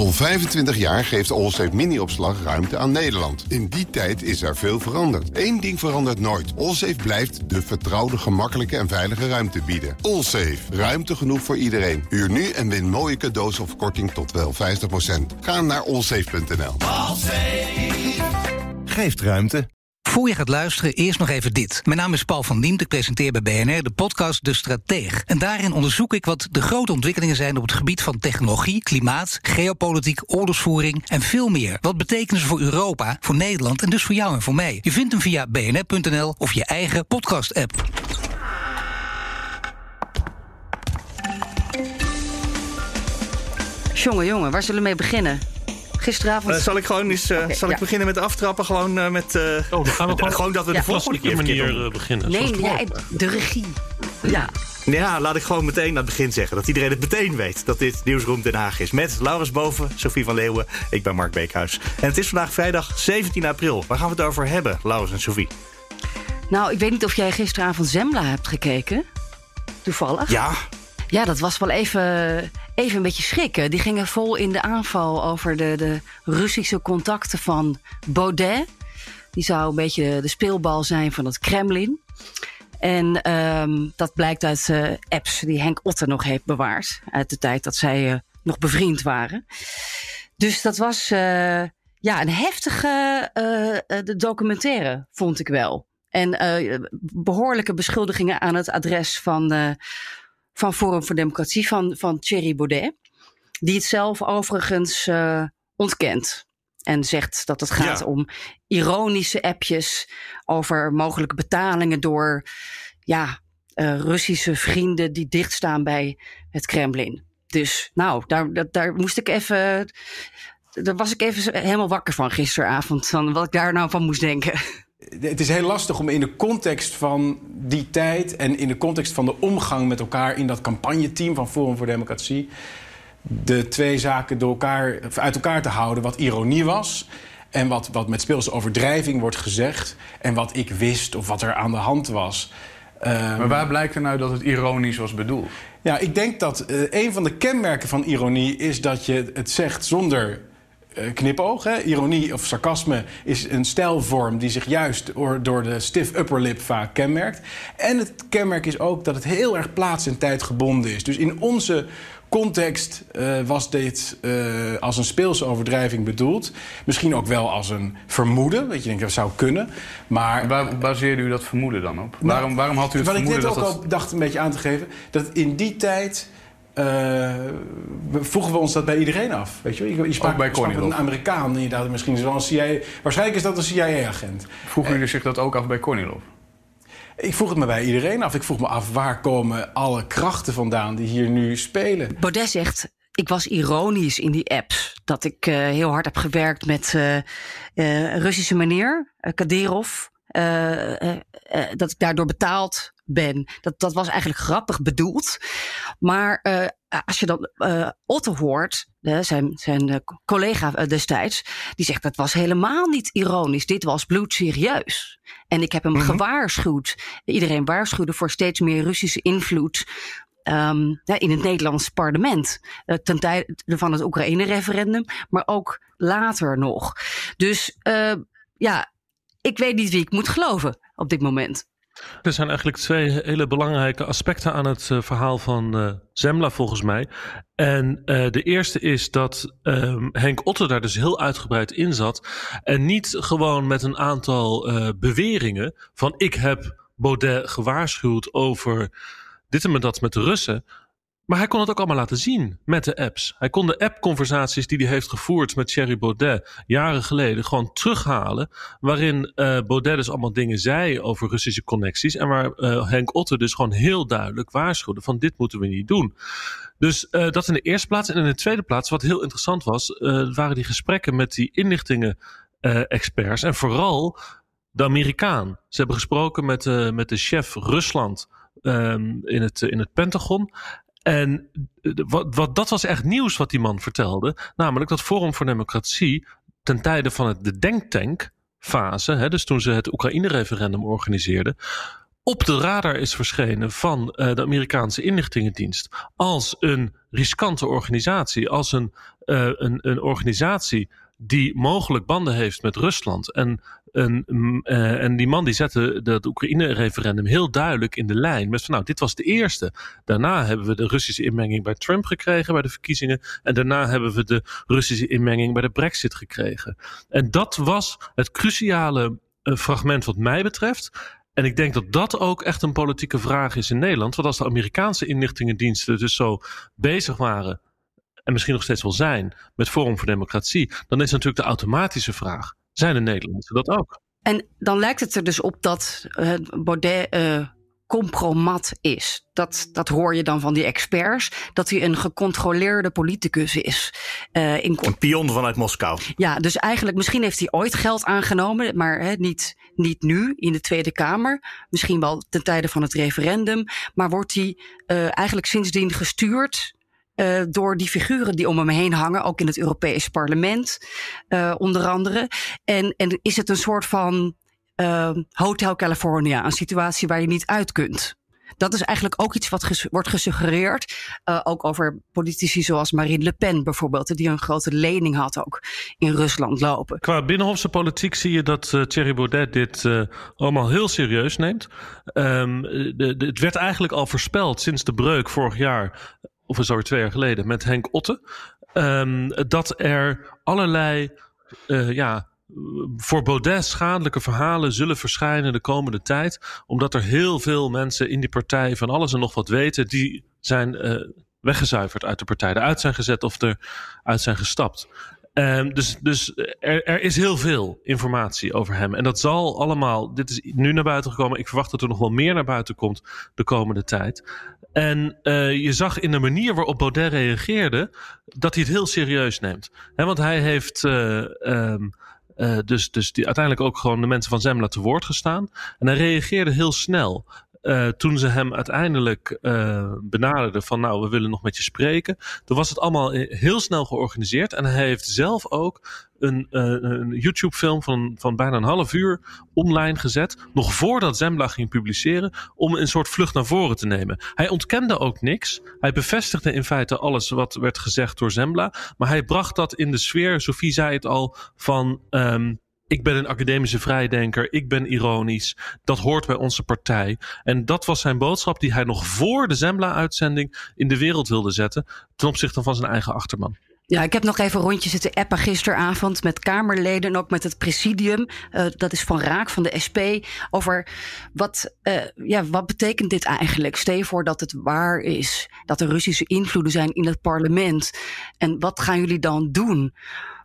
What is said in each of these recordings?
Al 25 jaar geeft Allsafe mini-opslag ruimte aan Nederland. In die tijd is er veel veranderd. Eén ding verandert nooit. Allsafe blijft de vertrouwde, gemakkelijke en veilige ruimte bieden. Allsafe. Ruimte genoeg voor iedereen. Huur nu en win mooie cadeaus of korting tot wel 50%. Ga naar allsafe.nl. Geeft ruimte. Voor je gaat luisteren, eerst nog even dit. Mijn naam is Paul van Diemt, ik presenteer bij BNR de podcast De Strateeg. En daarin onderzoek ik wat de grote ontwikkelingen zijn op het gebied van technologie, klimaat, geopolitiek, oorlogsvoering en veel meer. Wat betekenen ze voor Europa, voor Nederland en dus voor jou en voor mij? Je vindt hem via bnr.nl of je eigen podcast-app. Jongen, jongen, waar zullen we mee beginnen? Gisteravond. Uh, zal ik gewoon eens uh, okay, zal ja. ik beginnen met aftrappen? Gewoon uh, met. oh, dan gaan we gewoon, gewoon dat we ja, de volgende keer manier beginnen. Nee, ja, de regie. Ja. Ja, laat ik gewoon meteen aan het begin zeggen. Dat iedereen het meteen weet dat dit Nieuwsroom Den Haag is. Met Laurens Boven, Sophie van Leeuwen. Ik ben Mark Beekhuis. En het is vandaag vrijdag 17 april. Waar gaan we het over hebben, Laurens en Sophie? Nou, ik weet niet of jij gisteravond Zembla hebt gekeken. Toevallig. Ja. Ja, dat was wel even, even een beetje schrikken. Die gingen vol in de aanval over de, de Russische contacten van Baudet. Die zou een beetje de speelbal zijn van het Kremlin. En um, dat blijkt uit uh, apps die Henk Otter nog heeft bewaard. Uit de tijd dat zij uh, nog bevriend waren. Dus dat was uh, ja, een heftige de documentaire, vond ik wel. En behoorlijke beschuldigingen aan het adres van, van Forum voor Democratie, van, van Thierry Baudet. Die het zelf overigens ontkent. En zegt dat het gaat ja. om ironische appjes over mogelijke betalingen door ja, uh, Russische vrienden die dichtstaan bij het Kremlin. Dus nou, daar, daar, daar moest ik even. Daar was ik even helemaal wakker van gisteravond. Van wat ik daar nou van moest denken. Het is heel lastig om in de context van die tijd en in de context van de omgang met elkaar in dat campagneteam van Forum voor Democratie de twee zaken door elkaar, uit elkaar te houden. Wat ironie was en wat, wat met speelse overdrijving wordt gezegd. En wat ik wist of wat er aan de hand was. Um, maar waar blijkt er nou dat het ironisch was bedoeld? Ja, ik denk dat uh, een van de kenmerken van ironie is dat je het zegt zonder knipoog. Hè? Ironie of sarcasme is een stijlvorm die zich juist door, de stiff upper lip vaak kenmerkt. En het kenmerk is ook dat het heel erg plaats- en tijdgebonden is. Dus in onze context uh, was dit uh, als een speelse overdrijving bedoeld. Misschien ook wel als een vermoeden, dat je denkt dat zou kunnen. Maar waar baseerde u dat vermoeden dan op? Nou, waarom, waarom had u het wat vermoeden ik net dat ook al dacht een beetje aan te geven, dat in die tijd vroegen we ons dat bij iedereen af. Weet je, je, je sprak, bij sprak een Amerikaan dacht misschien is wel een CIA. Waarschijnlijk is dat een CIA-agent. Vroegen jullie zich dat ook af bij Kornilov? Ik vroeg het me bij iedereen af. Ik vroeg me af waar komen alle krachten vandaan die hier nu spelen. Baudet zegt. Ik was ironisch in die apps. Dat ik uh, heel hard heb gewerkt met uh, uh, Russische meneer, Kadirov. dat ik daardoor betaald ben. Dat, dat was eigenlijk grappig bedoeld. Maar uh, als je dan uh, Otto hoort, de, zijn, zijn uh, collega destijds, die zegt dat was helemaal niet ironisch. Dit was bloedserieus. En ik heb hem mm -hmm. gewaarschuwd. Iedereen waarschuwde voor steeds meer Russische invloed. Um, ja, in het Nederlands parlement. Uh, ten tijde van het Oekraïne-referendum, maar ook later nog. Dus uh, ja, ik weet niet wie ik moet geloven op dit moment. Er zijn eigenlijk twee hele belangrijke aspecten aan het uh, verhaal van uh, Zembla volgens mij. En uh, de eerste is dat um, Henk Otter daar dus heel uitgebreid in zat. En niet gewoon met een aantal beweringen van ik heb Baudet gewaarschuwd over dit en dat met de Russen. Maar hij kon het ook allemaal laten zien met de apps. Hij kon de app-conversaties die hij heeft gevoerd met Thierry Baudet jaren geleden gewoon terughalen. Waarin uh, Baudet dus allemaal dingen zei over Russische connecties. En waar uh, Henk Otter dus gewoon heel duidelijk waarschuwde van dit moeten we niet doen. Dus uh, dat in de eerste plaats. En in de tweede plaats, wat heel interessant was, waren die gesprekken met die inlichtingen-experts. en vooral de Amerikaan. Ze hebben gesproken met, met de chef Rusland. Um, in, het, in het Pentagon. En wat, wat, dat was echt nieuws wat die man vertelde. Namelijk dat Forum voor Democratie ten tijde van het, de denktankfase, hè, dus toen ze het Oekraïne-referendum organiseerden, op de radar is verschenen van uh, de Amerikaanse inlichtingendienst als een riskante organisatie, als een uh, een, een organisatie die mogelijk banden heeft met Rusland. En, en, uh, en die man die zette dat Oekraïne-referendum heel duidelijk in de lijn. Met van nou, dit was de eerste. Daarna hebben we de Russische inmenging bij Trump gekregen bij de verkiezingen. En daarna hebben we de Russische inmenging bij de Brexit gekregen. En dat was het cruciale uh, fragment wat mij betreft. En ik denk dat dat ook echt een politieke vraag is in Nederland. Want als de Amerikaanse inlichtingendiensten dus zo bezig waren en misschien nog steeds wel zijn met Forum voor Democratie, dan is natuurlijk de automatische vraag: zijn de Nederlanders dat ook? En dan lijkt het er dus op dat uh, Baudet uh, compromat is. Dat, dat hoor je dan van die experts, dat hij een gecontroleerde politicus is. Uh, in een pion vanuit Moskou. Ja, dus eigenlijk, misschien heeft hij ooit geld aangenomen, maar he, niet, niet nu in de Tweede Kamer. Misschien wel ten tijde van het referendum. Maar wordt hij uh, eigenlijk sindsdien gestuurd uh, door die figuren die om hem heen hangen, ook in het Europees Parlement, uh, onder andere. En, en is het een soort van uh, Hotel California, een situatie waar je niet uit kunt. Dat is eigenlijk ook iets wat wordt gesuggereerd. Uh, ook over politici zoals Marine Le Pen bijvoorbeeld, die een grote lening had ook in Rusland lopen. Qua binnenhofse politiek zie je dat Thierry Baudet dit allemaal heel serieus neemt. De, de, het werd eigenlijk al voorspeld sinds de breuk vorig jaar of is twee jaar geleden, met Henk Otte. Um, dat er allerlei, uh, ja, voor Baudet schadelijke verhalen zullen verschijnen de komende tijd. Omdat er heel veel mensen in die partij van alles en nog wat weten, die zijn uh, weggezuiverd uit de partij, eruit zijn gezet of eruit zijn gestapt. Um, dus dus er, er, is heel veel informatie over hem. En dat zal allemaal, dit is nu naar buiten gekomen. Ik verwacht dat er nog wel meer naar buiten komt de komende tijd. En uh, je zag in de manier waarop Baudet reageerde dat hij het heel serieus neemt. Want hij heeft uh, um, uh, dus, dus die, uiteindelijk ook gewoon de mensen van Zembla te woord gestaan. En hij reageerde heel snel. Uh, toen ze hem uiteindelijk uh, benaderden van nou, we willen nog met je spreken. Toen was het allemaal heel snel georganiseerd. En hij heeft zelf ook een, een YouTube film van, van bijna een half uur online gezet. Nog voordat Zembla ging publiceren. Om een soort vlucht naar voren te nemen. Hij ontkende ook niks. Hij bevestigde in feite alles wat werd gezegd door Zembla. Maar hij bracht dat in de sfeer, Sophie zei het al, van... Um, ik ben een academische vrijdenker, ik ben ironisch. Dat hoort bij onze partij. En dat was zijn boodschap die hij nog voor de Zembla-uitzending in de wereld wilde zetten. Ten opzichte van zijn eigen achterman. Ja, ik heb nog even rondjes zitten appen gisteravond met Kamerleden en ook met het presidium. Uh, dat is van Raak van de SP. Over wat, uh, ja, wat betekent dit eigenlijk? Stel voor dat het waar is. Dat er Russische invloeden zijn in het parlement. En wat gaan jullie dan doen?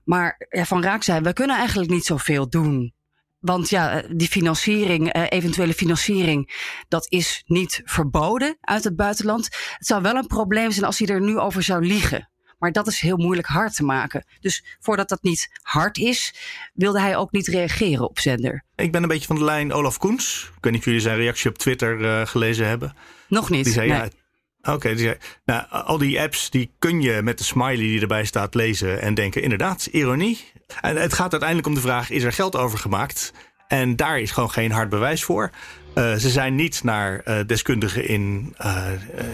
Maar ja, Van Raak zei, we kunnen eigenlijk niet zoveel doen. Want ja, die financiering, eventuele financiering, dat is niet verboden uit het buitenland. Het zou wel een probleem zijn als hij er nu over zou liegen. Maar dat is heel moeilijk hard te maken. Dus voordat dat niet hard is, wilde hij ook niet reageren op zender. Ik ben een beetje van de lijn Olaf Koens. Ik weet niet of jullie zijn reactie op Twitter uh, gelezen hebben. Nog niet. Die zei, nee. ja, Oké, okay, nou, al die apps die kun je met de smiley die erbij staat lezen en denken, inderdaad, ironie. En het gaat uiteindelijk om de vraag, is er geld over gemaakt? En daar is gewoon geen hard bewijs voor. Uh, ze zijn niet naar uh, deskundigen in,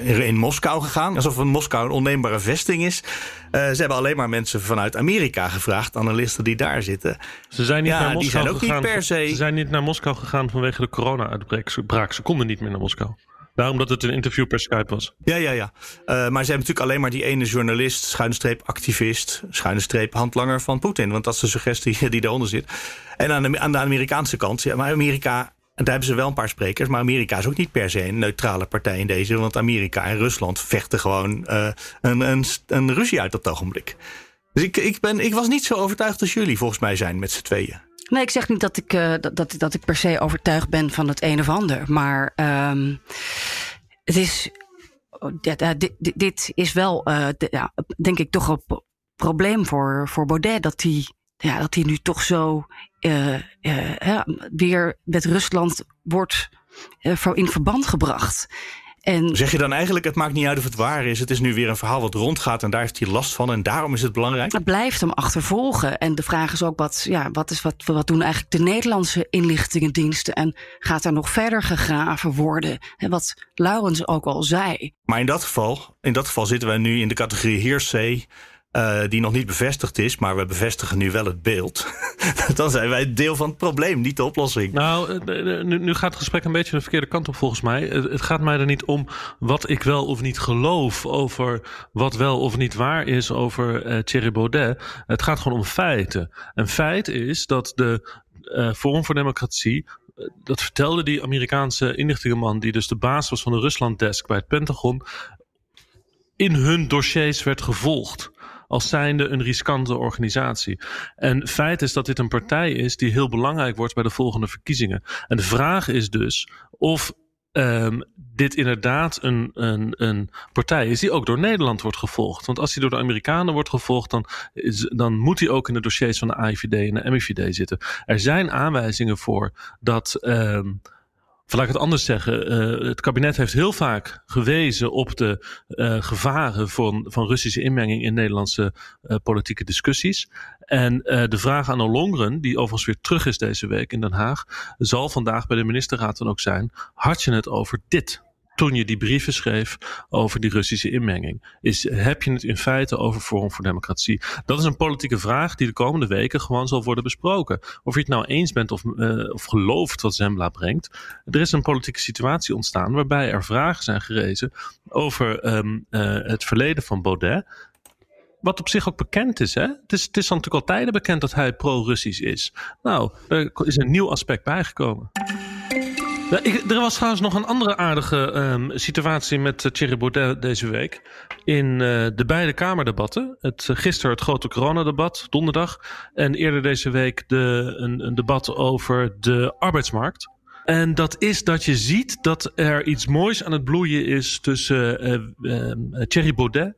uh, in Moskou gegaan. Alsof een Moskou een onneembare vesting is. ze hebben alleen maar mensen vanuit Amerika gevraagd, analisten die daar zitten. Ze zijn niet ja, naar Moskou die zijn ook gegaan. niet per se. Ze zijn niet naar Moskou gegaan vanwege de corona-uitbraak. Ze konden niet meer naar Moskou. Daarom dat het een interview per Skype was. Ja, ja, ja. Uh, maar ze hebben natuurlijk alleen maar die ene journalist, schuine streep activist, schuine streep handlanger van Poetin. Want dat is de suggestie die daaronder zit. En aan de, aan de Amerikaanse kant, ja, maar Amerika daar hebben ze wel een paar sprekers. Maar Amerika is ook niet per se een neutrale partij in deze. Want Amerika en Rusland vechten gewoon uh, een, een, een ruzie uit op het ogenblik. Dus ik, ik, ben, ik was niet zo overtuigd als jullie volgens mij zijn met z'n tweeën. Nee, ik zeg niet dat ik, uh, dat, dat, ik per se overtuigd ben van het een of ander. Maar um, het is. Dit, dit, dit is wel, de, ja, denk ik, toch een probleem voor, voor Baudet. Dat hij, ja, dat nu toch zo ja, weer met Rusland wordt in verband gebracht. En zeg je dan eigenlijk, het maakt niet uit of het waar is. Het is nu weer een verhaal wat rondgaat en daar heeft hij last van. En daarom is het belangrijk. Het blijft hem achtervolgen. En de vraag is ook, wat, ja, wat, is, wat, wat doen eigenlijk de Nederlandse inlichtingendiensten? En gaat er nog verder gegraven worden? En wat Laurens ook al zei. Maar in dat geval, in dat geval zitten wij nu in de categorie hearsay. Uh, die nog niet bevestigd is, maar we bevestigen nu wel het beeld. dan zijn wij deel van het probleem, niet de oplossing. Nou, nu, nu gaat het gesprek een beetje de verkeerde kant op volgens mij. Het, gaat mij er niet om wat ik wel of niet geloof over wat wel of niet waar is over uh, Thierry Baudet. Het gaat gewoon om feiten. En feit is dat de uh, Forum voor Democratie dat vertelde die Amerikaanse inlichtingenman, die dus de baas was van de Rusland-desk bij het Pentagon, in hun dossiers werd gevolgd als zijnde een riskante organisatie. En feit is dat dit een partij is die heel belangrijk wordt bij de volgende verkiezingen. En de vraag is dus of um, dit inderdaad een, een, een partij is die ook door Nederland wordt gevolgd. Want als die door de Amerikanen wordt gevolgd, dan, dan moet hij ook in de dossiers van de AIVD en de MIVD zitten. Er zijn aanwijzingen voor dat. Um, laat ik het anders zeggen. Uh, het kabinet heeft heel vaak gewezen op de uh, gevaren van, van Russische inmenging in Nederlandse uh, politieke discussies. En de vraag aan Ollongren, die overigens weer terug is deze week in Den Haag, zal vandaag bij de ministerraad dan ook zijn. Had je het over dit? Toen je die brieven schreef over die Russische inmenging? Is, heb je het in feite over Forum voor Democratie? Dat is een politieke vraag die de komende weken gewoon zal worden besproken. Of je het nou eens bent of, uh, of gelooft wat Zembla brengt. Er is een politieke situatie ontstaan waarbij er vragen zijn gerezen over um, uh, het verleden van Baudet. Wat op zich ook bekend is. Hè? Het, is het is natuurlijk al tijden bekend dat hij pro-Russisch is. Nou, er is een nieuw aspect bijgekomen. Ik, er was trouwens nog een andere aardige um, situatie met uh, Thierry Baudet deze week. In uh, de beide Kamerdebatten. Het, uh, gisteren het grote coronadebat, donderdag. En eerder deze week de, een, een debat over de arbeidsmarkt. En dat is dat je ziet dat er iets moois aan het bloeien is tussen uh, Thierry Baudet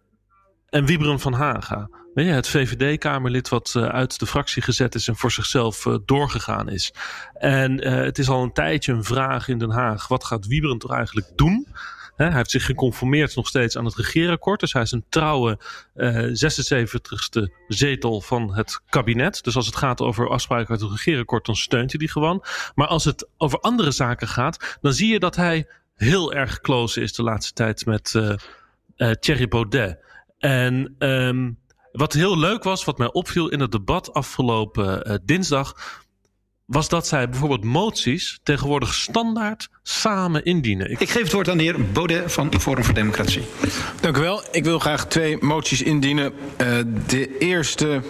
en Wiebren van Haga. Je, het VVD-Kamerlid wat uh, uit de fractie gezet is en voor zichzelf uh, doorgegaan is. En uh, het is al een tijdje een vraag in Den Haag. Wat gaat Wiebren toch eigenlijk doen? Hij heeft zich geconformeerd nog steeds aan het regeerakkoord. Dus hij is een trouwe 76ste zetel van het kabinet. Dus als het gaat over afspraken uit het regeerakkoord, dan steunt hij die gewoon. Maar als het over andere zaken gaat, dan zie je dat hij heel erg close is de laatste tijd met Thierry Baudet. En um, wat heel leuk was, wat mij opviel in het debat afgelopen uh, dinsdag, was dat zij bijvoorbeeld moties tegenwoordig standaard samen indienen. Ik... Ik geef het woord aan de heer Baudet van Forum voor Democratie. Dank u wel. Ik wil graag twee moties indienen. Uh, de eerste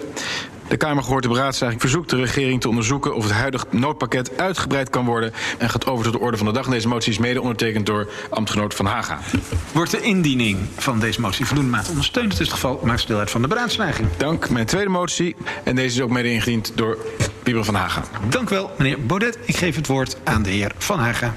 de Kamer gehoord de beraadslaging verzoekt de regering te onderzoeken of het huidige noodpakket uitgebreid kan worden en gaat over tot de orde van de dag. Deze motie is mede ondertekend door ambtgenoot Van Haga. Wordt de indiening van deze motie voldoende mate ondersteund? Het is het geval, maakt deel uit van de beraadslaging. Dank. Mijn tweede motie en deze is ook mede ingediend door Pieper Van Haga. Dank u wel, meneer Baudet. Ik geef het woord aan de heer Van Haga.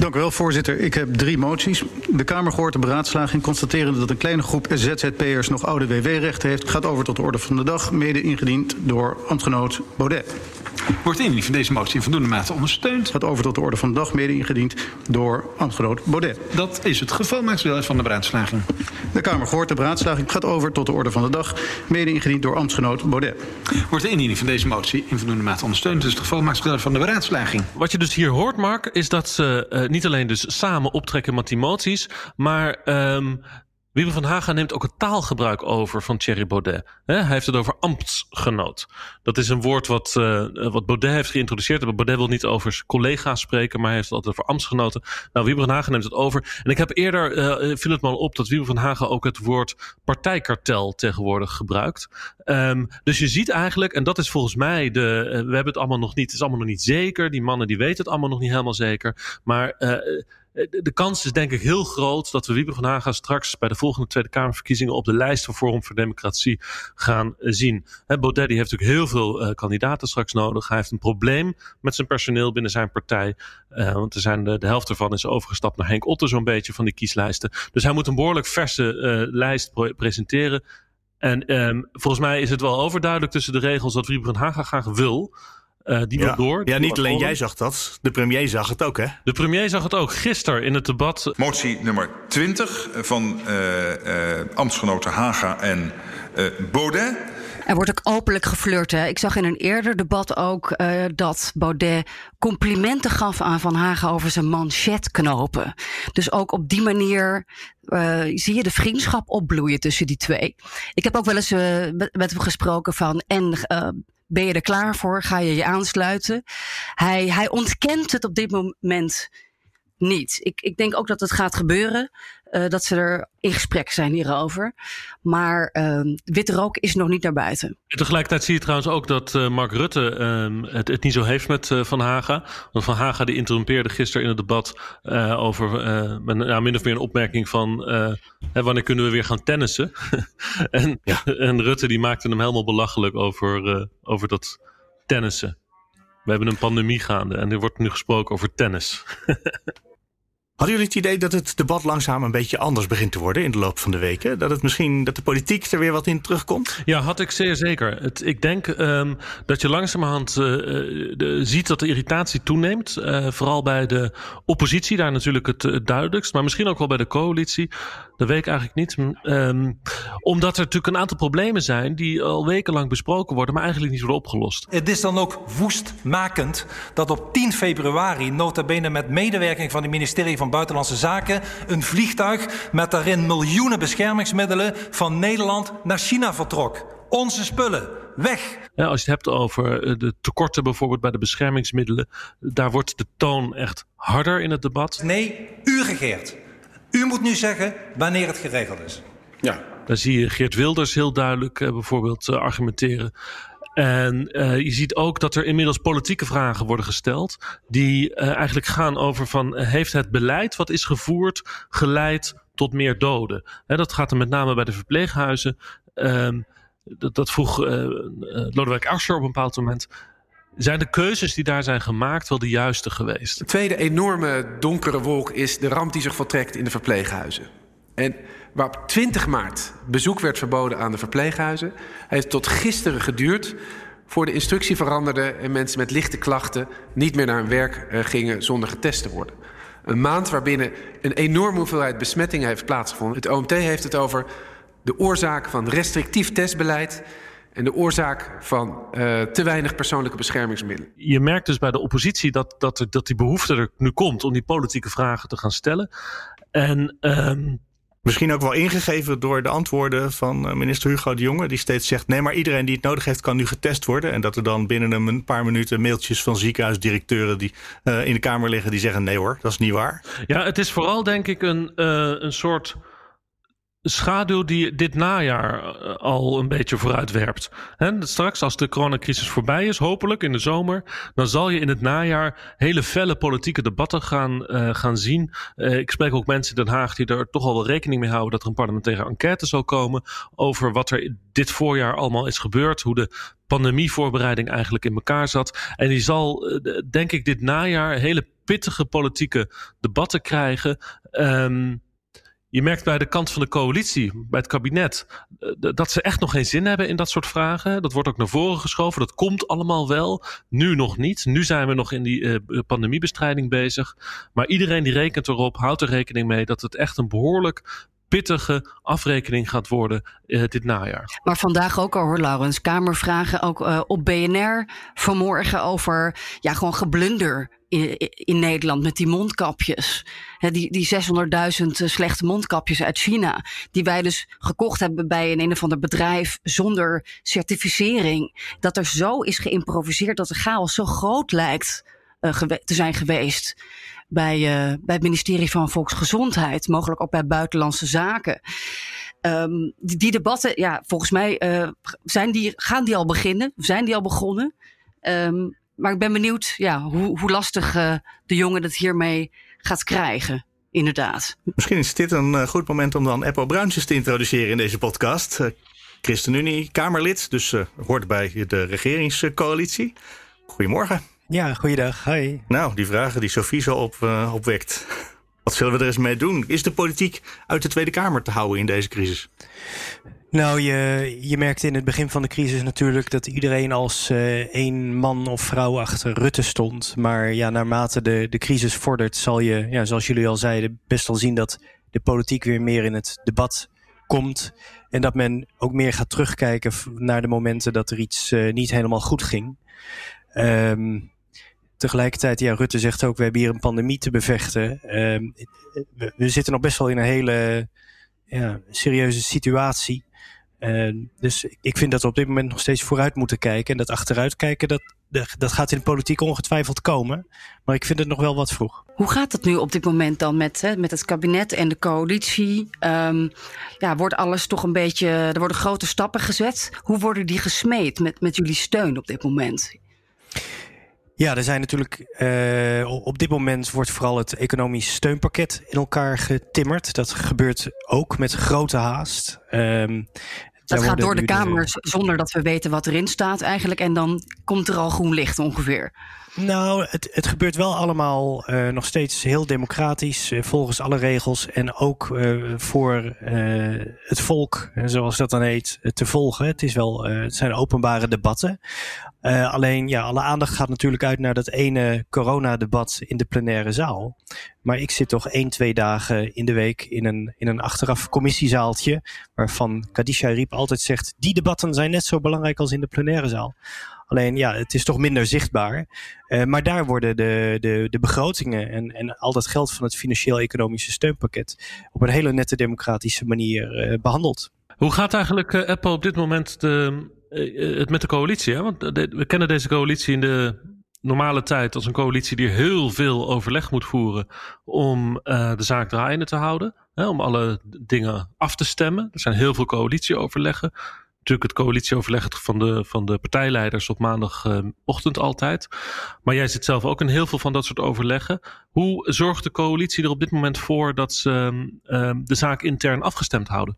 Dank u wel, voorzitter. Ik heb drie moties. De Kamer gehoord de beraadslaging, constaterende dat een kleine groep ZZP'ers nog oude WW-rechten heeft, gaat over tot de orde van de dag, mede ingediend door ambtgenoot Baudet. Wordt de indiening van deze motie in voldoende mate ondersteund? Gaat over tot de orde van de dag, mede ingediend door ambtgenoot Baudet. Dat is het geval, maakt deel uit van de beraadslaging. De Kamer gehoord de beraadslaging, gaat over tot de orde van de dag, mede ingediend door ambtgenoot Baudet. Wordt de indiening van deze motie in voldoende mate ondersteund? Dat is het geval, maakt deel uit van de beraadslaging. Wat je dus hier hoort, Mark, is dat ze uh, niet alleen dus samen optrekken met die moties, maar um, Wiebe van Haga neemt ook het taalgebruik over van Thierry Baudet. hij heeft het over ambtsgenoot. Dat is een woord wat, uh, wat Baudet heeft geïntroduceerd. Baudet wil niet over collega's spreken, maar hij heeft het altijd over ambtsgenoten. Nou, Wiebe van Haga neemt het over. En ik heb eerder, uh, viel het me op, dat Wiebe van Haga ook het woord partijkartel tegenwoordig gebruikt. Um, dus je ziet eigenlijk, en dat is volgens mij de, uh, we hebben het allemaal nog niet, het is allemaal nog niet zeker. Die mannen die weten het allemaal nog niet helemaal zeker. Maar de kans is denk ik heel groot dat we Wieber van Haga straks bij de volgende Tweede Kamerverkiezingen op de lijst van Forum voor Democratie gaan zien. He, Baudet die heeft natuurlijk heel veel uh, kandidaten straks nodig. Hij heeft een probleem met zijn personeel binnen zijn partij. Want er zijn de, helft ervan is overgestapt naar Henk Otter zo'n beetje van die kieslijsten. Dus hij moet een behoorlijk verse lijst pre presenteren. En um, volgens mij is het wel overduidelijk tussen de regels dat Wieber van Haga graag wil. Uh, die ja. wil door. Ja, niet alleen jij zag dat. De premier zag het ook, hè? De premier zag het ook gisteren in het debat. Motie nummer 20 van uh, uh, ambtsgenoten Haga en Baudet. Er wordt ook openlijk geflirt. Hè. Ik zag in een eerder debat ook uh, dat Baudet complimenten gaf aan Van Hagen over zijn manchetknopen. Dus ook op die manier uh, zie je de vriendschap opbloeien tussen die twee. Ik heb ook wel eens uh, met hem gesproken van en ben je er klaar voor? Ga je je aansluiten? Hij, hij ontkent het op dit moment niet. Ik, ik denk ook dat het gaat gebeuren. Uh, dat ze er in gesprek zijn hierover. Maar uh, witte rook is nog niet naar buiten. tegelijkertijd zie je trouwens ook dat uh, Mark Rutte uh, het, het, niet zo heeft met Van Haga. Want Van Haga die interrumpeerde gisteren in het debat over met, nou, min of meer een opmerking van hè, wanneer kunnen we weer gaan tennissen. en, ja. en Rutte die maakte hem helemaal belachelijk over, over dat tennissen. We hebben een pandemie gaande en er wordt nu gesproken over tennis. Hadden jullie het idee dat het debat langzaam een beetje anders begint te worden in de loop van de weken? Dat het misschien dat de politiek er weer wat in terugkomt? Ja, had ik zeer zeker. Het, ik denk um, dat je langzamerhand uh, de, ziet dat de irritatie toeneemt. Uh, vooral bij de oppositie, daar natuurlijk het, het, duidelijkst. Maar misschien ook wel bij de coalitie. Dat weet ik eigenlijk niet. Um, omdat er natuurlijk een aantal problemen zijn die al wekenlang besproken worden, maar eigenlijk niet worden opgelost. Het is dan ook woestmakend dat op 10 februari, nota bene met medewerking van het ministerie van Buitenlandse Zaken een vliegtuig met daarin miljoenen beschermingsmiddelen van Nederland naar China vertrok. Onze spullen, weg. Ja, als je het hebt over eh, de tekorten bijvoorbeeld bij de beschermingsmiddelen, daar wordt de toon echt harder in het debat. Nee, u regeert. U moet nu zeggen wanneer het geregeld is. Ja. Daar zie je Geert Wilders heel duidelijk uh, bijvoorbeeld uh, argumenteren. En uh, je ziet ook dat er inmiddels politieke vragen worden gesteld. Die uh, eigenlijk gaan over van heeft het beleid wat is gevoerd geleid tot meer doden? He, dat gaat er met name bij de verpleeghuizen. Um, dat, dat, vroeg uh, Lodewijk Asscher op een bepaald moment. Zijn de keuzes die daar zijn gemaakt wel de juiste geweest? De tweede enorme donkere wolk is de ramp die zich voltrekt in de verpleeghuizen. En waar op 20 maart bezoek werd verboden aan de verpleeghuizen, heeft tot gisteren geduurd voor de instructie veranderde en mensen met lichte klachten niet meer naar hun werk uh, gingen zonder getest te worden. Een maand waarbinnen een enorme hoeveelheid besmettingen heeft plaatsgevonden. Het OMT heeft het over de oorzaak van restrictief testbeleid en de oorzaak van uh, te weinig persoonlijke beschermingsmiddelen. Je merkt dus bij de oppositie dat, dat, dat die behoefte er nu komt om die politieke vragen te gaan stellen. En um, Misschien ook wel ingegeven door de antwoorden van eh, minister Hugo de Jonge, die steeds zegt: nee, maar iedereen die het nodig heeft, kan nu getest worden. En dat er dan binnen een paar minuten mailtjes van ziekenhuisdirecteuren die uh, in de Kamer liggen, die zeggen: nee hoor, dat is niet waar. Ja, het is vooral denk ik een, uh, een soort schaduw die dit najaar eh, al een beetje vooruitwerpt. Straks, als de coronacrisis voorbij is, hopelijk in de zomer, dan zal je in het najaar hele felle politieke debatten gaan, uh, gaan zien. Uh, ik spreek ook mensen in Den Haag die er toch al wel rekening mee houden dat er een parlementaire enquête zal komen over wat er dit voorjaar allemaal is gebeurd, hoe de pandemievoorbereiding eigenlijk in elkaar zat. En die zal, denk ik, dit najaar hele pittige politieke debatten krijgen. Um, je merkt bij de kant van de coalitie, bij het kabinet, eh, dat ze echt nog geen zin hebben in dat soort vragen. Dat wordt ook naar voren geschoven. Dat komt allemaal wel. Nu nog niet. Nu zijn we nog in die uh, pandemiebestrijding bezig. Maar iedereen die rekent erop, houdt er rekening mee dat het echt een behoorlijk pittige afrekening gaat worden uh, dit najaar. Maar vandaag ook al hoor, Laurens. Kamervragen ook uh, op BNR vanmorgen over ja, gewoon geblunder in, Nederland met die mondkapjes. Die die 600.000 slechte mondkapjes uit China. Die wij dus gekocht hebben bij een een of ander bedrijf zonder certificering. Dat er zo is geïmproviseerd dat de chaos zo groot lijkt te zijn geweest bij, uh, bij het ministerie van Volksgezondheid, mogelijk ook bij Buitenlandse Zaken. Um, die, debatten, ja, volgens mij uh, zijn die, gaan die al beginnen, zijn die al begonnen. Um, maar ik ben benieuwd ja, hoe, hoe lastig uh, de jongen het hiermee gaat krijgen. Inderdaad. Misschien is dit een goed moment om dan Eppo Bruintjes te introduceren in deze podcast. ChristenUnie, Kamerlid, dus hoort bij de regeringscoalitie. Goedemorgen. Ja, goeiedag. Hoi. Nou, die vragen die Sofie zo op, uh, opwekt. Wat zullen we er eens mee doen? Is de politiek uit de Tweede Kamer te houden in deze crisis? Nou, je, je merkte in het begin van de crisis natuurlijk dat iedereen als uh, één man of vrouw achter Rutte stond. Maar ja, naarmate de, de crisis vordert, zal je, ja, zoals jullie al zeiden, best wel zien dat de politiek weer meer in het debat komt. En dat men ook meer gaat terugkijken naar de momenten dat er iets uh, niet helemaal goed ging. Um, tegelijkertijd, ja, Rutte zegt ook, we hebben hier een pandemie te bevechten. Um, we, zitten nog best wel in een hele ja, serieuze situatie. Uh, dus ik vind dat we op dit moment nog steeds vooruit moeten kijken. En dat achteruit kijken, dat, dat gaat in de politiek ongetwijfeld komen. Maar ik vind het nog wel wat vroeg. Hoe gaat het nu op dit moment dan met, hè, met het kabinet en de coalitie? Um, ja, wordt alles toch een beetje. Er worden grote stappen gezet. Hoe worden die gesmeed met, met jullie steun op dit moment? Ja, er zijn natuurlijk uh, op dit moment wordt vooral het economisch steunpakket in elkaar getimmerd. Dat gebeurt ook met grote haast. Um, dat gaat door de Kamer zonder dat we weten wat erin staat eigenlijk. En dan komt er al groen licht ongeveer. Nou, het, het gebeurt wel allemaal uh, nog steeds heel democratisch, uh, volgens alle regels. En ook uh, voor het volk, zoals dat dan heet, te volgen. Het, is wel, het zijn openbare debatten. Alleen, ja, alle aandacht gaat natuurlijk uit naar dat ene coronadebat in de plenaire zaal. Maar ik zit toch één, twee dagen in de week in een, in een achteraf commissiezaaltje. Waarvan Kadisha Riep altijd zegt: die debatten zijn net zo belangrijk als in de plenaire zaal. Alleen ja, het is toch minder zichtbaar. Uh, maar daar worden de, de, de begrotingen en, en al dat geld van het financieel-economische steunpakket op een hele nette democratische manier uh, behandeld. Hoe gaat eigenlijk Apple op dit moment de, het met de coalitie? Hè? Want de, we kennen deze coalitie in de normale tijd als een coalitie die heel veel overleg moet voeren om de zaak draaiende te houden. Hè, om alle dingen af te stemmen. Er zijn heel veel coalitieoverleggen natuurlijk het coalitieoverleg van de, van de partijleiders op maandagochtend altijd. Maar jij zit zelf ook in heel veel van dat soort overleggen. Hoe zorgt de coalitie er op dit moment voor dat ze uh, de zaak intern afgestemd houden?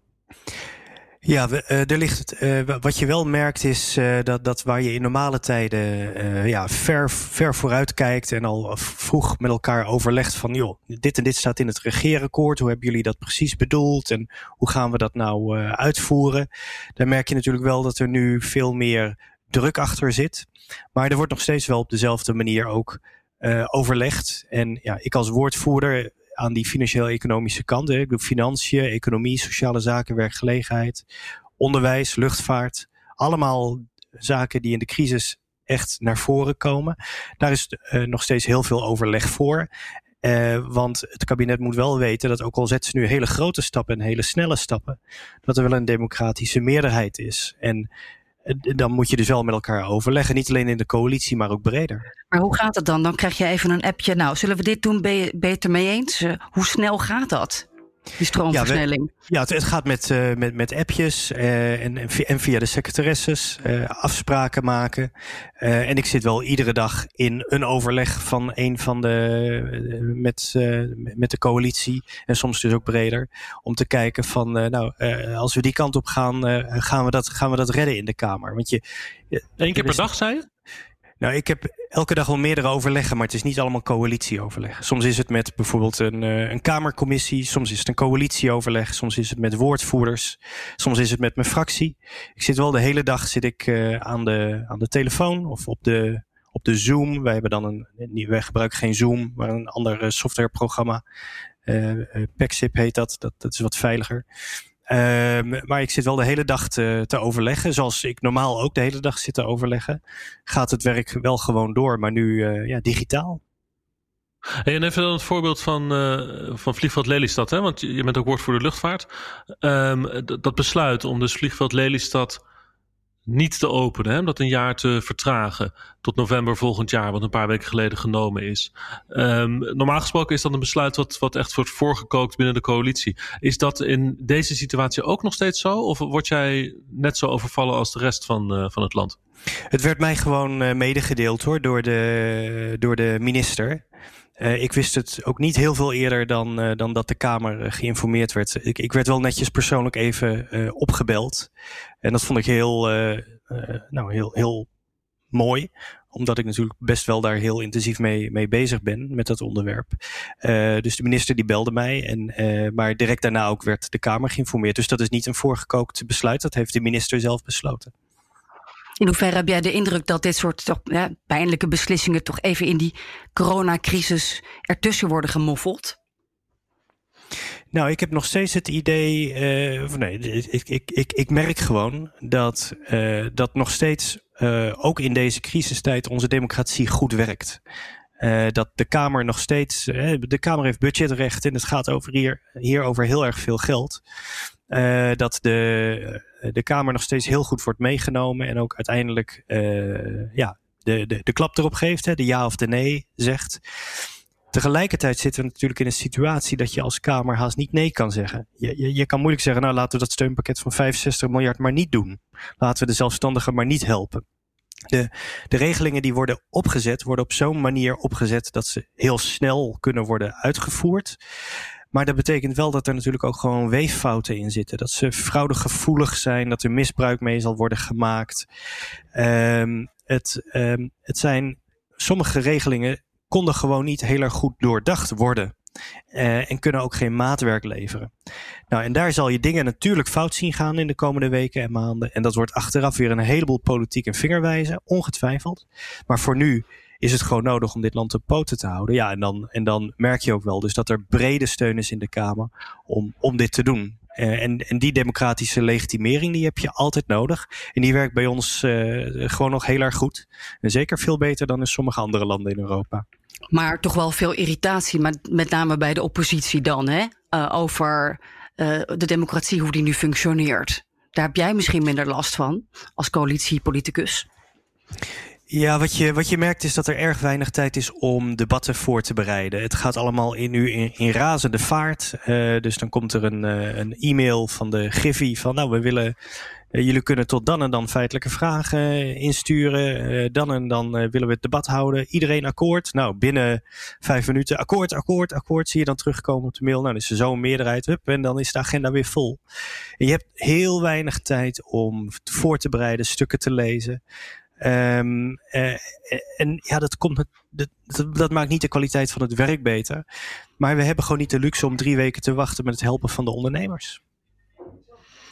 Ja, we, uh, er ligt, uh, wat je wel merkt is uh, dat, dat waar je in normale tijden ja, ver, ver vooruit kijkt en al vroeg met elkaar overlegt van joh, dit en dit staat in het regeerakkoord, hoe hebben jullie dat precies bedoeld en hoe gaan we dat nou uitvoeren? Dan merk je natuurlijk wel dat er nu veel meer druk achter zit. Maar er wordt nog steeds wel op dezelfde manier ook overlegd. En ja, ik als woordvoerder aan die financieel-economische kant. Hè. Ik doe financiën, economie, sociale zaken, werkgelegenheid, onderwijs, luchtvaart. Allemaal zaken die in de crisis echt naar voren komen. Daar is uh, nog steeds heel veel overleg voor. Uh, want het kabinet moet wel weten dat ook al zetten ze nu hele grote stappen en hele snelle stappen, dat er wel een democratische meerderheid is. En dan moet je dus wel met elkaar overleggen. Niet alleen in de coalitie, maar ook breder. Maar hoe gaat het dan? Dan krijg je even een appje. Nou, zullen we dit doen? Beter mee eens? Uh, hoe snel gaat dat? Die stroomversnelling. Ja, we, ja het, het, gaat met, uh, met, met appjes uh, en, en via de secretaresses uh, afspraken maken. en ik zit wel iedere dag in een overleg van een van de met, met de coalitie en soms dus ook breder. Om te kijken van nou, als we die kant op gaan, gaan, we dat, gaan we dat redden in de Kamer. Want je, Eén keer per dag, zei je? Nou, ik heb elke dag wel meerdere overleggen, maar het is niet allemaal coalitieoverleg. Soms is het met bijvoorbeeld een, uh, een Kamercommissie, soms is het een coalitieoverleg, soms is het met woordvoerders, soms is het met mijn fractie. Ik zit wel de hele dag zit ik, uh, aan, de, aan de telefoon of op de, op de Zoom. Wij, hebben dan een, wij gebruiken geen Zoom, maar een ander uh, softwareprogramma. Pexip heet dat. dat, dat is wat veiliger. Um, maar ik zit wel de hele dag te, te, overleggen. Zoals ik normaal ook de hele dag zit te overleggen. Gaat het werk wel gewoon door, maar nu uh, ja, digitaal. En even dan het voorbeeld van, uh, van vliegveld Lelystad. Hè? Want je bent ook woordvoerder luchtvaart. Um, dat besluit om dus vliegveld Lelystad niet te openen, hè, om dat een jaar te vertragen tot november volgend jaar, wat een paar weken geleden genomen is. Um, normaal gesproken is dat een besluit wat, wat echt wordt voorgekookt binnen de coalitie. Is dat in deze situatie ook nog steeds zo? Of word jij net zo overvallen als de rest van, uh, van het land? Het werd mij gewoon uh, medegedeeld hoor, door de, door de minister. Uh, ik wist het ook niet heel veel eerder dan, uh, dan dat de Kamer uh, geïnformeerd werd. Ik, ik, werd wel netjes persoonlijk even opgebeld. En dat vond ik heel, nou, heel, heel mooi. Omdat ik natuurlijk best wel daar heel intensief mee, mee bezig ben met dat onderwerp. dus de minister die belde mij. En, maar direct daarna ook werd de Kamer geïnformeerd. Dus dat is niet een voorgekookt besluit. Dat heeft de minister zelf besloten. In hoeverre heb jij de indruk dat dit soort toch, pijnlijke beslissingen toch even in die coronacrisis ertussen worden gemoffeld? Nou, ik heb nog steeds het idee. Uh, of nee, ik, ik, ik, ik merk gewoon dat, uh, dat nog steeds, uh, ook in deze crisistijd, onze democratie goed werkt. dat de Kamer nog steeds. de Kamer heeft budgetrecht en het gaat over hier, hier over heel erg veel geld. dat de, de Kamer nog steeds heel goed wordt meegenomen en ook uiteindelijk ja, de, de, de klap erop geeft, hè, de ja of de nee zegt. Tegelijkertijd zitten we natuurlijk in een situatie dat je als Kamer haast niet nee kan zeggen. Je, je, je kan moeilijk zeggen, nou laten we dat steunpakket van 65 miljard maar niet doen. Laten we de zelfstandigen maar niet helpen. De, de regelingen die worden opgezet, worden op zo'n manier opgezet dat ze heel snel kunnen worden uitgevoerd. Maar dat betekent wel dat er natuurlijk ook gewoon weeffouten in zitten. Dat ze fraudegevoelig zijn, dat er misbruik mee zal worden gemaakt. Um, het, um, het zijn sommige regelingen konden gewoon niet heel erg goed doordacht worden. Uh, en kunnen ook geen maatwerk leveren. Nou, en daar zal je dingen natuurlijk fout zien gaan in de komende weken en maanden. En dat wordt achteraf weer een heleboel politiek en vingerwijzen, ongetwijfeld. Maar voor nu is het gewoon nodig om dit land op poten te houden. Ja, en dan, en dan merk je ook wel dus dat er brede steun is in de Kamer om, om dit te doen. Uh, en, en die democratische legitimering die heb je altijd nodig. En die werkt bij ons uh, gewoon nog heel erg goed. En zeker veel beter dan in sommige andere landen in Europa. Maar toch wel veel irritatie, met, met name bij de oppositie dan, hè? Uh, over de democratie, hoe die nu functioneert. Daar heb jij misschien minder last van als coalitiepoliticus. Ja, wat je, wat je merkt is dat er erg weinig tijd is om debatten voor te bereiden. Het gaat allemaal in, nu in, in razende vaart. Uh, dus dan komt er een, uh, een e-mail van de Griffie van nou, we willen. Uh, jullie kunnen tot dan en dan feitelijke vragen insturen. dan en dan willen we het debat houden. Iedereen akkoord. Nou, binnen vijf minuten akkoord, akkoord, akkoord. Zie je dan terugkomen op de mail. Nou, dan is er zo'n meerderheid. Hup, en dan is de agenda weer vol. Je hebt heel weinig tijd om voor te bereiden, stukken te lezen. Um, uh, en ja, dat, komt, dat, dat, maakt niet de kwaliteit van het werk beter. Maar we hebben gewoon niet de luxe om drie weken te wachten met het helpen van de ondernemers.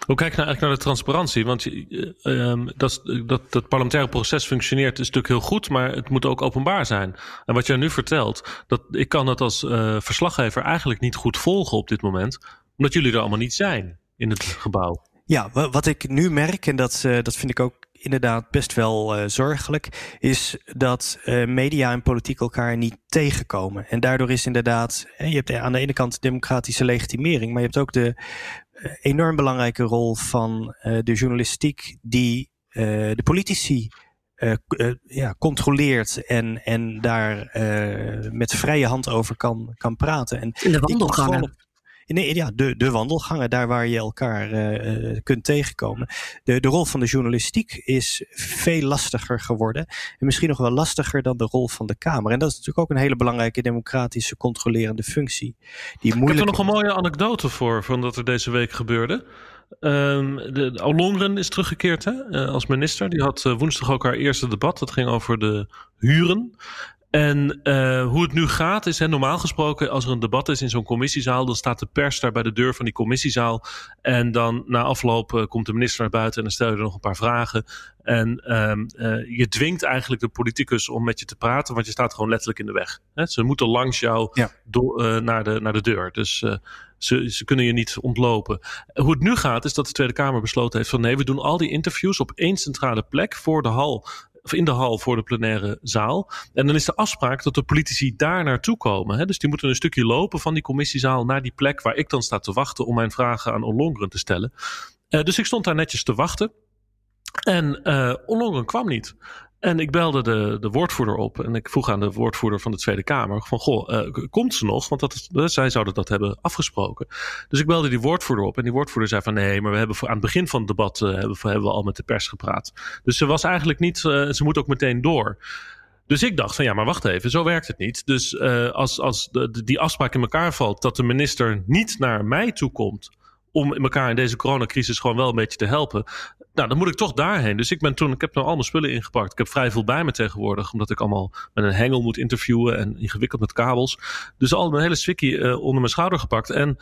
Hoe kijk je nou eigenlijk naar de transparantie? Want uh, dat, dat, dat parlementaire proces functioneert is natuurlijk heel goed, maar het moet ook openbaar zijn. En wat jij nu vertelt, dat, ik kan dat als uh, verslaggever eigenlijk niet goed volgen op dit moment, omdat jullie er allemaal niet zijn in het gebouw. Ja, wat ik nu merk, en dat, uh, dat vind ik ook inderdaad best wel uh, zorgelijk, is dat uh, media en politiek elkaar niet tegenkomen. En daardoor is inderdaad, je hebt aan de ene kant democratische legitimering, maar je hebt ook de uh, enorm belangrijke rol van de journalistiek die de politici ja, controleert en, en daar met vrije hand over kan, kan praten. En de wandelgangen. Nee, ja, de, de wandelgangen, daar waar je elkaar uh, kunt tegenkomen. De, de rol van de journalistiek is veel lastiger geworden. En misschien nog wel lastiger dan de rol van de Kamer. En dat is natuurlijk ook een hele belangrijke democratische controlerende functie. Die moeilijk... Ik heb er nog een mooie anekdote voor, van dat er deze week gebeurde. Um, de, is teruggekeerd hè, uh, als minister. Die had uh, woensdag ook haar eerste debat. Dat ging over de huren. En uh, hoe het nu gaat is, hè, normaal gesproken, als er een debat is in zo'n commissiezaal, dan staat de pers daar bij de deur van die commissiezaal. En dan na afloop uh, komt de minister naar buiten en dan stel je er nog een paar vragen. En um, uh, je dwingt eigenlijk de politicus om met je te praten, want je staat gewoon letterlijk in de weg. Hè? Ze moeten langs jou ja. door, naar, de, naar de deur. Dus ze, ze kunnen je niet ontlopen. Hoe het nu gaat, is dat de Tweede Kamer besloten heeft van nee, we doen al die interviews op één centrale plek voor de hal of in de hal voor de plenaire zaal. En dan is de afspraak dat de politici daar naartoe komen. Hè? Dus die moeten een stukje lopen van die commissiezaal naar die plek waar ik dan sta te wachten om mijn vragen aan Ollongren te stellen. Uh, dus ik stond daar netjes te wachten. En uh, Ollongren kwam niet. En ik belde de, de woordvoerder op en ik vroeg aan de woordvoerder van de Tweede Kamer van goh, uh, komt ze nog? Want dat uh, zij zouden dat hebben afgesproken. Dus ik belde die woordvoerder op en die woordvoerder zei van nee, maar we hebben voor, aan het begin van het debat uh, hebben, we al met de pers gepraat. Dus ze was eigenlijk niet, ze moet ook meteen door. Dus ik dacht van ja, maar wacht even, zo werkt het niet. Dus als, als de, die afspraak in elkaar valt dat de minister niet naar mij toe komt om elkaar in deze coronacrisis gewoon wel een beetje te helpen. Nou, dan moet ik toch daarheen. Dus ik ben toen, ik heb nou al mijn spullen ingepakt. Ik heb vrij veel bij me tegenwoordig, omdat ik allemaal met een hengel moet interviewen en ingewikkeld met kabels. Dus al mijn hele swikkie uh, onder mijn schouder gepakt. En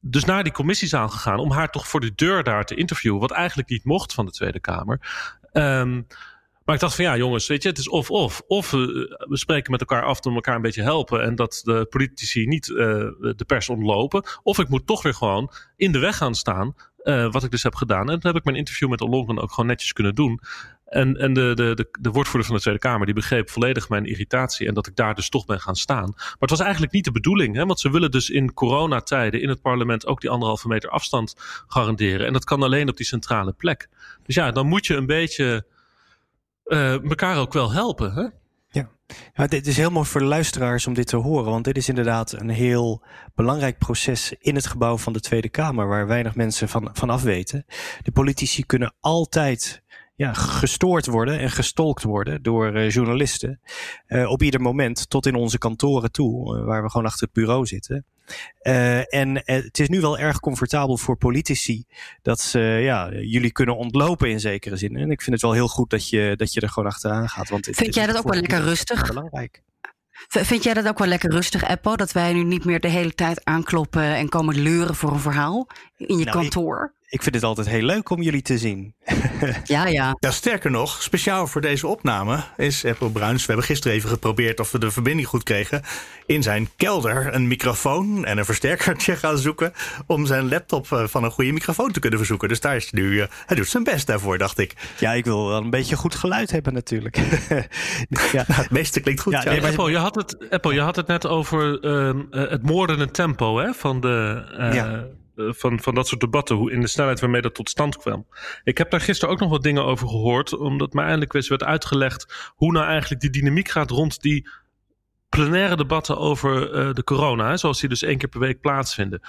dus naar die commissiezaal gegaan om haar toch voor de deur daar te interviewen. Wat eigenlijk niet mocht van de Tweede Kamer. Um, Maar ik dacht van ja, jongens, weet je, het is of-of. Of, we spreken met elkaar af om elkaar een beetje helpen. En dat de politici niet de pers ontlopen. Of ik moet toch weer gewoon in de weg gaan staan. Wat ik dus heb gedaan. En dat heb ik mijn interview met Ollongren ook gewoon netjes kunnen doen. En, en de, de, de, de woordvoerder van de Tweede Kamer die begreep volledig mijn irritatie en dat ik daar dus toch ben gaan staan. Maar het was eigenlijk niet de bedoeling, hè, want ze willen dus in coronatijden in het parlement ook die anderhalve meter afstand garanderen. En dat kan alleen op die centrale plek. Dus ja, dan moet je een beetje uh, elkaar ook wel helpen. Hè? Ja. ja, dit is heel mooi voor de luisteraars om dit te horen, want dit is inderdaad een heel belangrijk proces in het gebouw van de Tweede Kamer, waar weinig mensen van, van af weten. De politici kunnen altijd ja, gestoord worden en gestolkt worden door uh, journalisten. Uh, op ieder moment, tot in onze kantoren toe, uh, waar we gewoon achter het bureau zitten. En het is nu wel erg comfortabel voor politici dat ze ja, jullie kunnen ontlopen in zekere zin. En ik vind het wel heel goed dat je, dat je er gewoon achteraan gaat. Want Vind jij dat ook wel lekker rustig? Belangrijk. Vind jij dat ook wel lekker rustig, Apple? Dat wij nu niet meer de hele tijd aankloppen en komen leuren voor een verhaal in je nou, kantoor? Ik, ik vind het altijd heel leuk om jullie te zien. ja, ja. ja. Sterker nog, speciaal voor deze opname is Apple Bruins. We hebben gisteren even geprobeerd of we de verbinding goed kregen. In zijn kelder een microfoon en een versterkertje gaan zoeken. Om zijn laptop eh, van een goede microfoon te kunnen verzoeken. Dus daar is hij nu. Uh, hij doet zijn best daarvoor, dacht ik. Ja, ik wil wel een beetje goed geluid hebben, natuurlijk. ja. Nou, het meeste klinkt goed. Ja, nee, maar Apple, je had het, Apple, je had het net over uh, het moordende tempo hè, van de. Ja van, van dat soort debatten, hoe in de snelheid waarmee dat tot stand kwam. Ik heb daar gisteren ook nog wat dingen over gehoord, omdat mij eindelijk eens werd uitgelegd hoe nou eigenlijk die dynamiek gaat rond die plenaire debatten over uh, de corona, zoals die dus één keer per week plaatsvinden.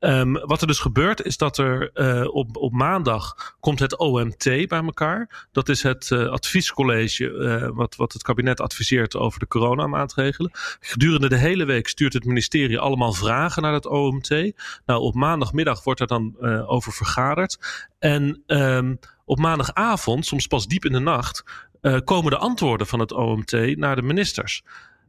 Um, wat er dus gebeurt is dat er uh, op, op maandag komt het OMT bij elkaar. Dat is het uh, adviescollege wat, wat het kabinet adviseert over de coronamaatregelen. Gedurende de hele week stuurt het ministerie allemaal vragen naar het OMT. Nou, op maandagmiddag wordt er dan over vergaderd. En um, op maandagavond, soms pas diep in de nacht, komen de antwoorden van het OMT naar de ministers.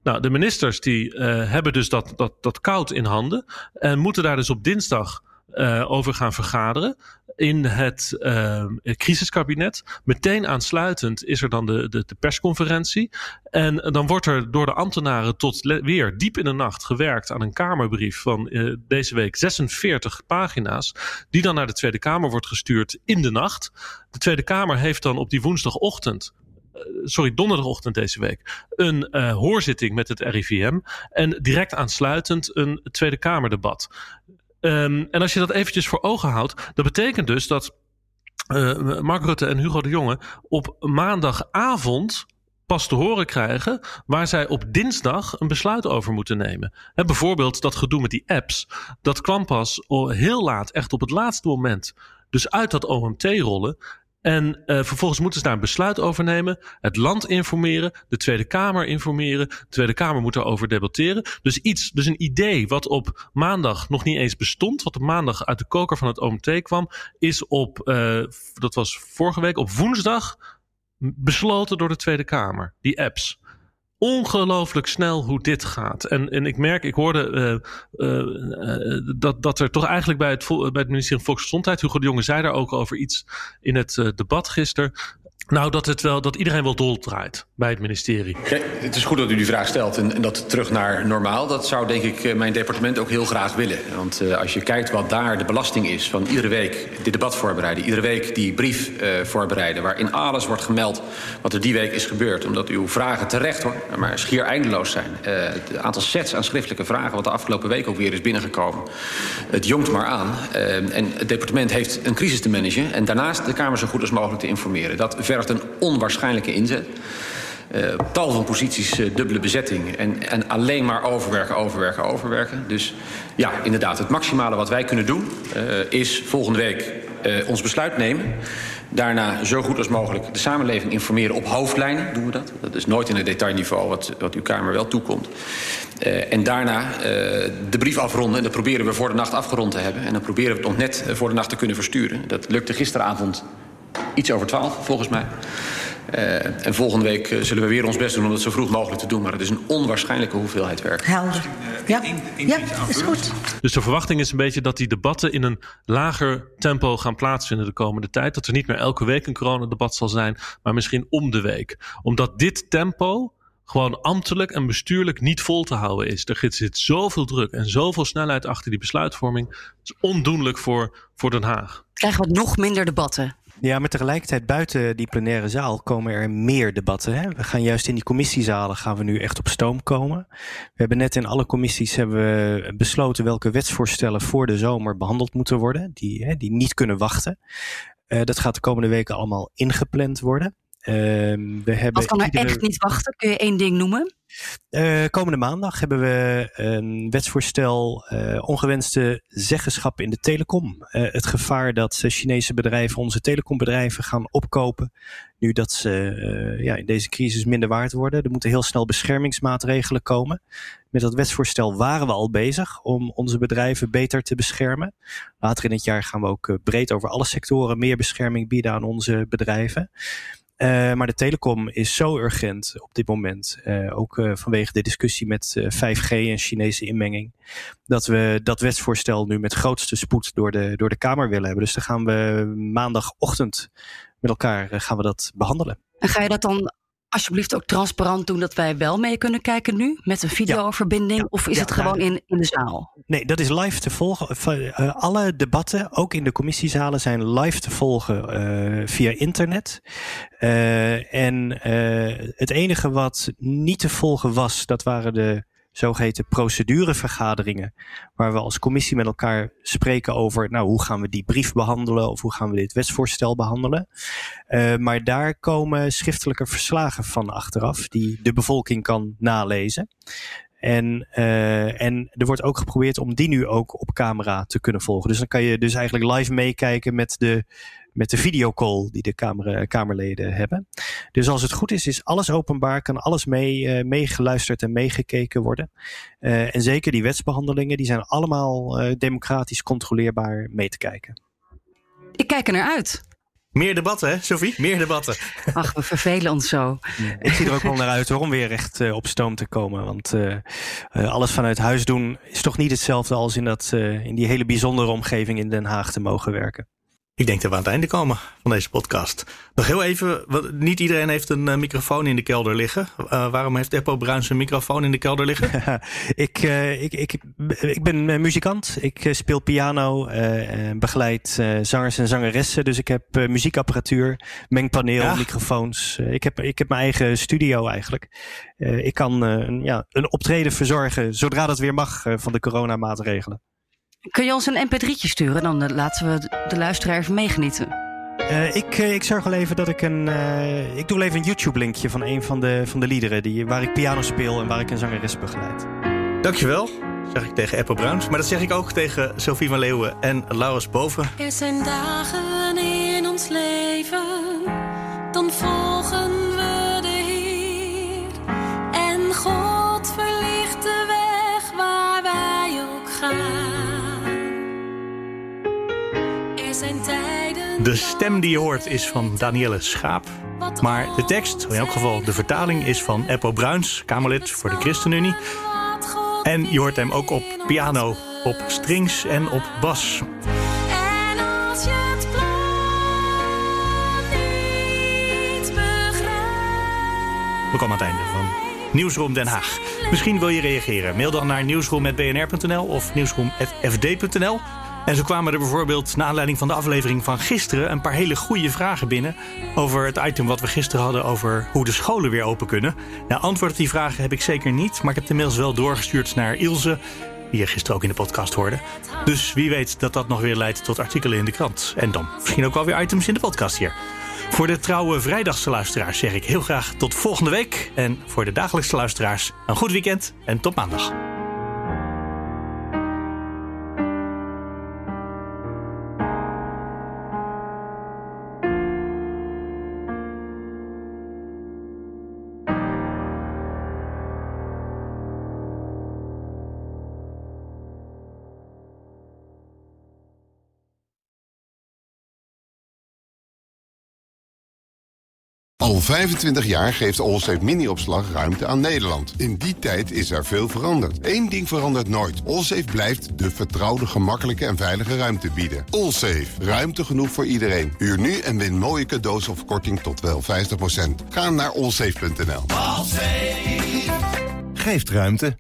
Nou, de ministers die uh, hebben dus dat, dat, dat koud in handen en moeten daar dus op dinsdag uh, over gaan vergaderen in het uh, crisiskabinet. Meteen aansluitend is er dan de, de, de, persconferentie. En dan wordt er door de ambtenaren tot weer diep in de nacht gewerkt aan een Kamerbrief van deze week 46 pagina's. Die dan naar de Tweede Kamer wordt gestuurd in de nacht. De Tweede Kamer heeft dan op die woensdagochtend sorry, donderdagochtend deze week een uh, hoorzitting met het RIVM. En direct aansluitend een Tweede Kamerdebat. Um, en als je dat eventjes voor ogen houdt, dat betekent dus dat uh, Mark Rutte en Hugo de Jonge op maandagavond pas te horen krijgen waar zij op dinsdag een besluit over moeten nemen. He, bijvoorbeeld dat gedoe met die apps, dat kwam pas heel laat, echt op het laatste moment. Dus uit dat OMT rollen. En uh, vervolgens moeten ze daar een besluit over nemen. Het land informeren, de Tweede Kamer informeren. De Tweede Kamer moet erover debatteren. Dus iets, dus een idee wat op maandag nog niet eens bestond, wat op maandag uit de koker van het OMT kwam, is op, uh, dat was vorige week, op woensdag besloten door de Tweede Kamer. Die apps ongelooflijk snel hoe dit gaat. En, en ik merk, ik hoorde uh, uh, dat, dat er toch eigenlijk bij het, bij het ministerie van Volksgezondheid, Hugo de Jonge zei daar ook over iets in het debat gisteren, nou, dat, het wel, dat iedereen wel doldraait bij het ministerie. Het is goed dat u die vraag stelt en, en, dat terug naar normaal. Dat zou denk ik eh, mijn departement ook heel graag willen. Want uh, als je kijkt wat daar de belasting is van iedere week dit debat voorbereiden... iedere week die brief uh, voorbereiden waarin alles wordt gemeld wat er die week is gebeurd... omdat uw vragen terecht hoor, maar schier eindeloos zijn. Het aantal sets aan schriftelijke vragen wat de afgelopen week ook weer is binnengekomen... het jongt maar aan. en het departement heeft een crisis te managen... en daarnaast de Kamer zo goed als mogelijk te informeren. Dat vergt een onwaarschijnlijke inzet. Uh, tal van posities, uh, dubbele bezetting. En, en alleen maar overwerken, overwerken, overwerken. Dus ja, inderdaad, het maximale wat wij kunnen doen... Uh, is volgende week ons besluit nemen. Daarna zo goed als mogelijk de samenleving informeren op hoofdlijnen doen we dat. Dat is nooit in het detailniveau wat, wat uw Kamer wel toekomt. En daarna de brief afronden. En dat proberen we voor de nacht afgerond te hebben. En dan proberen we het nog net voor de nacht te kunnen versturen. Dat lukte gisteravond iets over twaalf, volgens mij. Uh, en volgende week uh, zullen we weer ons best doen om dat zo vroeg mogelijk te doen. Maar het is een onwaarschijnlijke hoeveelheid werk. Helder. Ja, ja is goed. Dus de verwachting is een beetje dat die debatten in een lager tempo gaan plaatsvinden de komende tijd. Dat er niet meer elke week een coronadebat zal zijn, maar misschien om de week. Omdat dit tempo gewoon ambtelijk en bestuurlijk niet vol te houden is. Er zit zoveel druk en zoveel snelheid achter die besluitvorming. Dat is ondoenlijk voor, voor Den Haag. Krijgen we nog minder debatten? Ja, maar tegelijkertijd buiten die plenaire zaal komen er meer debatten. Hè? We gaan juist in die commissiezalen gaan we nu echt op stoom komen. We hebben net in alle commissies hebben we besloten welke wetsvoorstellen voor de zomer behandeld moeten worden. Die, hè, die niet kunnen wachten. Uh, dat gaat de komende weken allemaal ingepland worden. Uh, we hebben kan er iedere... echt niet wachten? Kun je één ding noemen? Uh, komende maandag hebben we een wetsvoorstel uh, ongewenste zeggenschap in de telecom. Uh, het gevaar dat Chinese bedrijven onze telecombedrijven gaan opkopen. Nu dat ze ja, in deze crisis minder waard worden. Er moeten heel snel beschermingsmaatregelen komen. Met dat wetsvoorstel waren we al bezig om onze bedrijven beter te beschermen. Later in het jaar gaan we ook breed over alle sectoren meer bescherming bieden aan onze bedrijven. Uh, maar de telecom is zo urgent op dit moment, uh, ook uh, vanwege de discussie met 5G en Chinese inmenging, dat we dat wetsvoorstel nu met grootste spoed door de, door de Kamer willen hebben. Dus dan gaan we maandagochtend met elkaar gaan we dat behandelen. En ga je dat dan alsjeblieft ook transparant doen dat wij wel mee kunnen kijken nu met een videoverbinding? Ja. Of is ja, het gewoon in, in de zaal? Nee, dat is live te volgen. Uh, alle debatten, ook in de commissiezalen, zijn live te volgen uh, via internet. Uh, en het enige wat niet te volgen was, dat waren de zogeheten procedurevergaderingen, waar we als commissie met elkaar spreken over, nou, hoe gaan we die brief behandelen of hoe gaan we dit wetsvoorstel behandelen. Uh, maar daar komen schriftelijke verslagen van achteraf, die de bevolking kan nalezen. En, uh, en er wordt ook geprobeerd om die nu ook op camera te kunnen volgen. Dus dan kan je dus eigenlijk live meekijken met de, met de videocall die de kamer, Kamerleden hebben. Dus als het goed is, is alles openbaar, kan alles mee, uh, meegeluisterd en meegekeken worden. Uh, en zeker die wetsbehandelingen, die zijn allemaal uh, democratisch controleerbaar mee te kijken. Ik kijk er naar uit. Meer debatten, hè, Sophie? Meer debatten. Ach, we vervelen ons zo. ik zie er ook wel naar uit hoor, om weer echt uh, op stoom te komen. Want uh, uh, alles vanuit huis doen is toch niet hetzelfde als in, dat, in die hele bijzondere omgeving in Den Haag te mogen werken. Ik denk dat we aan het einde komen van deze podcast. Nog heel even, niet iedereen heeft een uh, microfoon in de kelder liggen. Uh, waarom heeft Eppo Bruins een microfoon in de kelder liggen? ik, uh, ik, ik, ik ben muzikant. Ik speel piano, begeleid zangers en zangeressen. Dus ik heb muziekapparatuur, mengpaneel, ja. microfoons. ik, heb, ik heb mijn eigen studio eigenlijk. ik kan een, ja, een optreden verzorgen zodra dat weer mag van de coronamaatregelen. Kun je ons een mp3'tje sturen? Dan uh, laten we de luisteraar even meegenieten. Uh, ik, uh, ik zorg wel even dat ik een. Uh, ik doe wel even een YouTube-linkje van een van de, van de liederen die, waar ik piano speel en waar ik een zangeres begeleid. Dankjewel, zeg ik tegen Apple Bruins. Maar dat zeg ik ook tegen Sophie van Leeuwen en Laurens Boven. Er zijn dagen in ons leven, dan volgen De stem die je hoort is van Danielle Schaap. Maar de tekst, in elk geval de vertaling, is van Eppo Bruins, Kamerlid voor de ChristenUnie. En je hoort hem ook op piano, op strings en op bas. We komen aan het einde van Nieuwsroom Den Haag. Misschien wil je reageren. Mail dan naar nieuwsroom.bnr.nl of nieuwsroom.fd.nl. En zo kwamen er bijvoorbeeld, na aanleiding van de aflevering van gisteren, een paar hele goede vragen binnen. Over het item wat we gisteren hadden over hoe de scholen weer open kunnen. Nou, antwoord op die vragen heb ik zeker niet, maar ik heb de mails wel doorgestuurd naar Ilse, die je gisteren ook in de podcast hoorde. Dus wie weet dat dat nog weer leidt tot artikelen in de krant. En dan misschien ook wel weer items in de podcast hier. Voor de trouwe vrijdagse luisteraars zeg ik heel graag tot volgende week. En voor de dagelijkse luisteraars een goed weekend en tot maandag. Al 25 jaar geeft Allsafe mini-opslag ruimte aan Nederland. In die tijd is er veel veranderd. Eén ding verandert nooit. Allsafe blijft de vertrouwde, gemakkelijke en veilige ruimte bieden. Allsafe. Ruimte genoeg voor iedereen. Huur nu en win mooie cadeaus of korting tot wel 50%. Ga naar allsafe.nl. Geeft ruimte.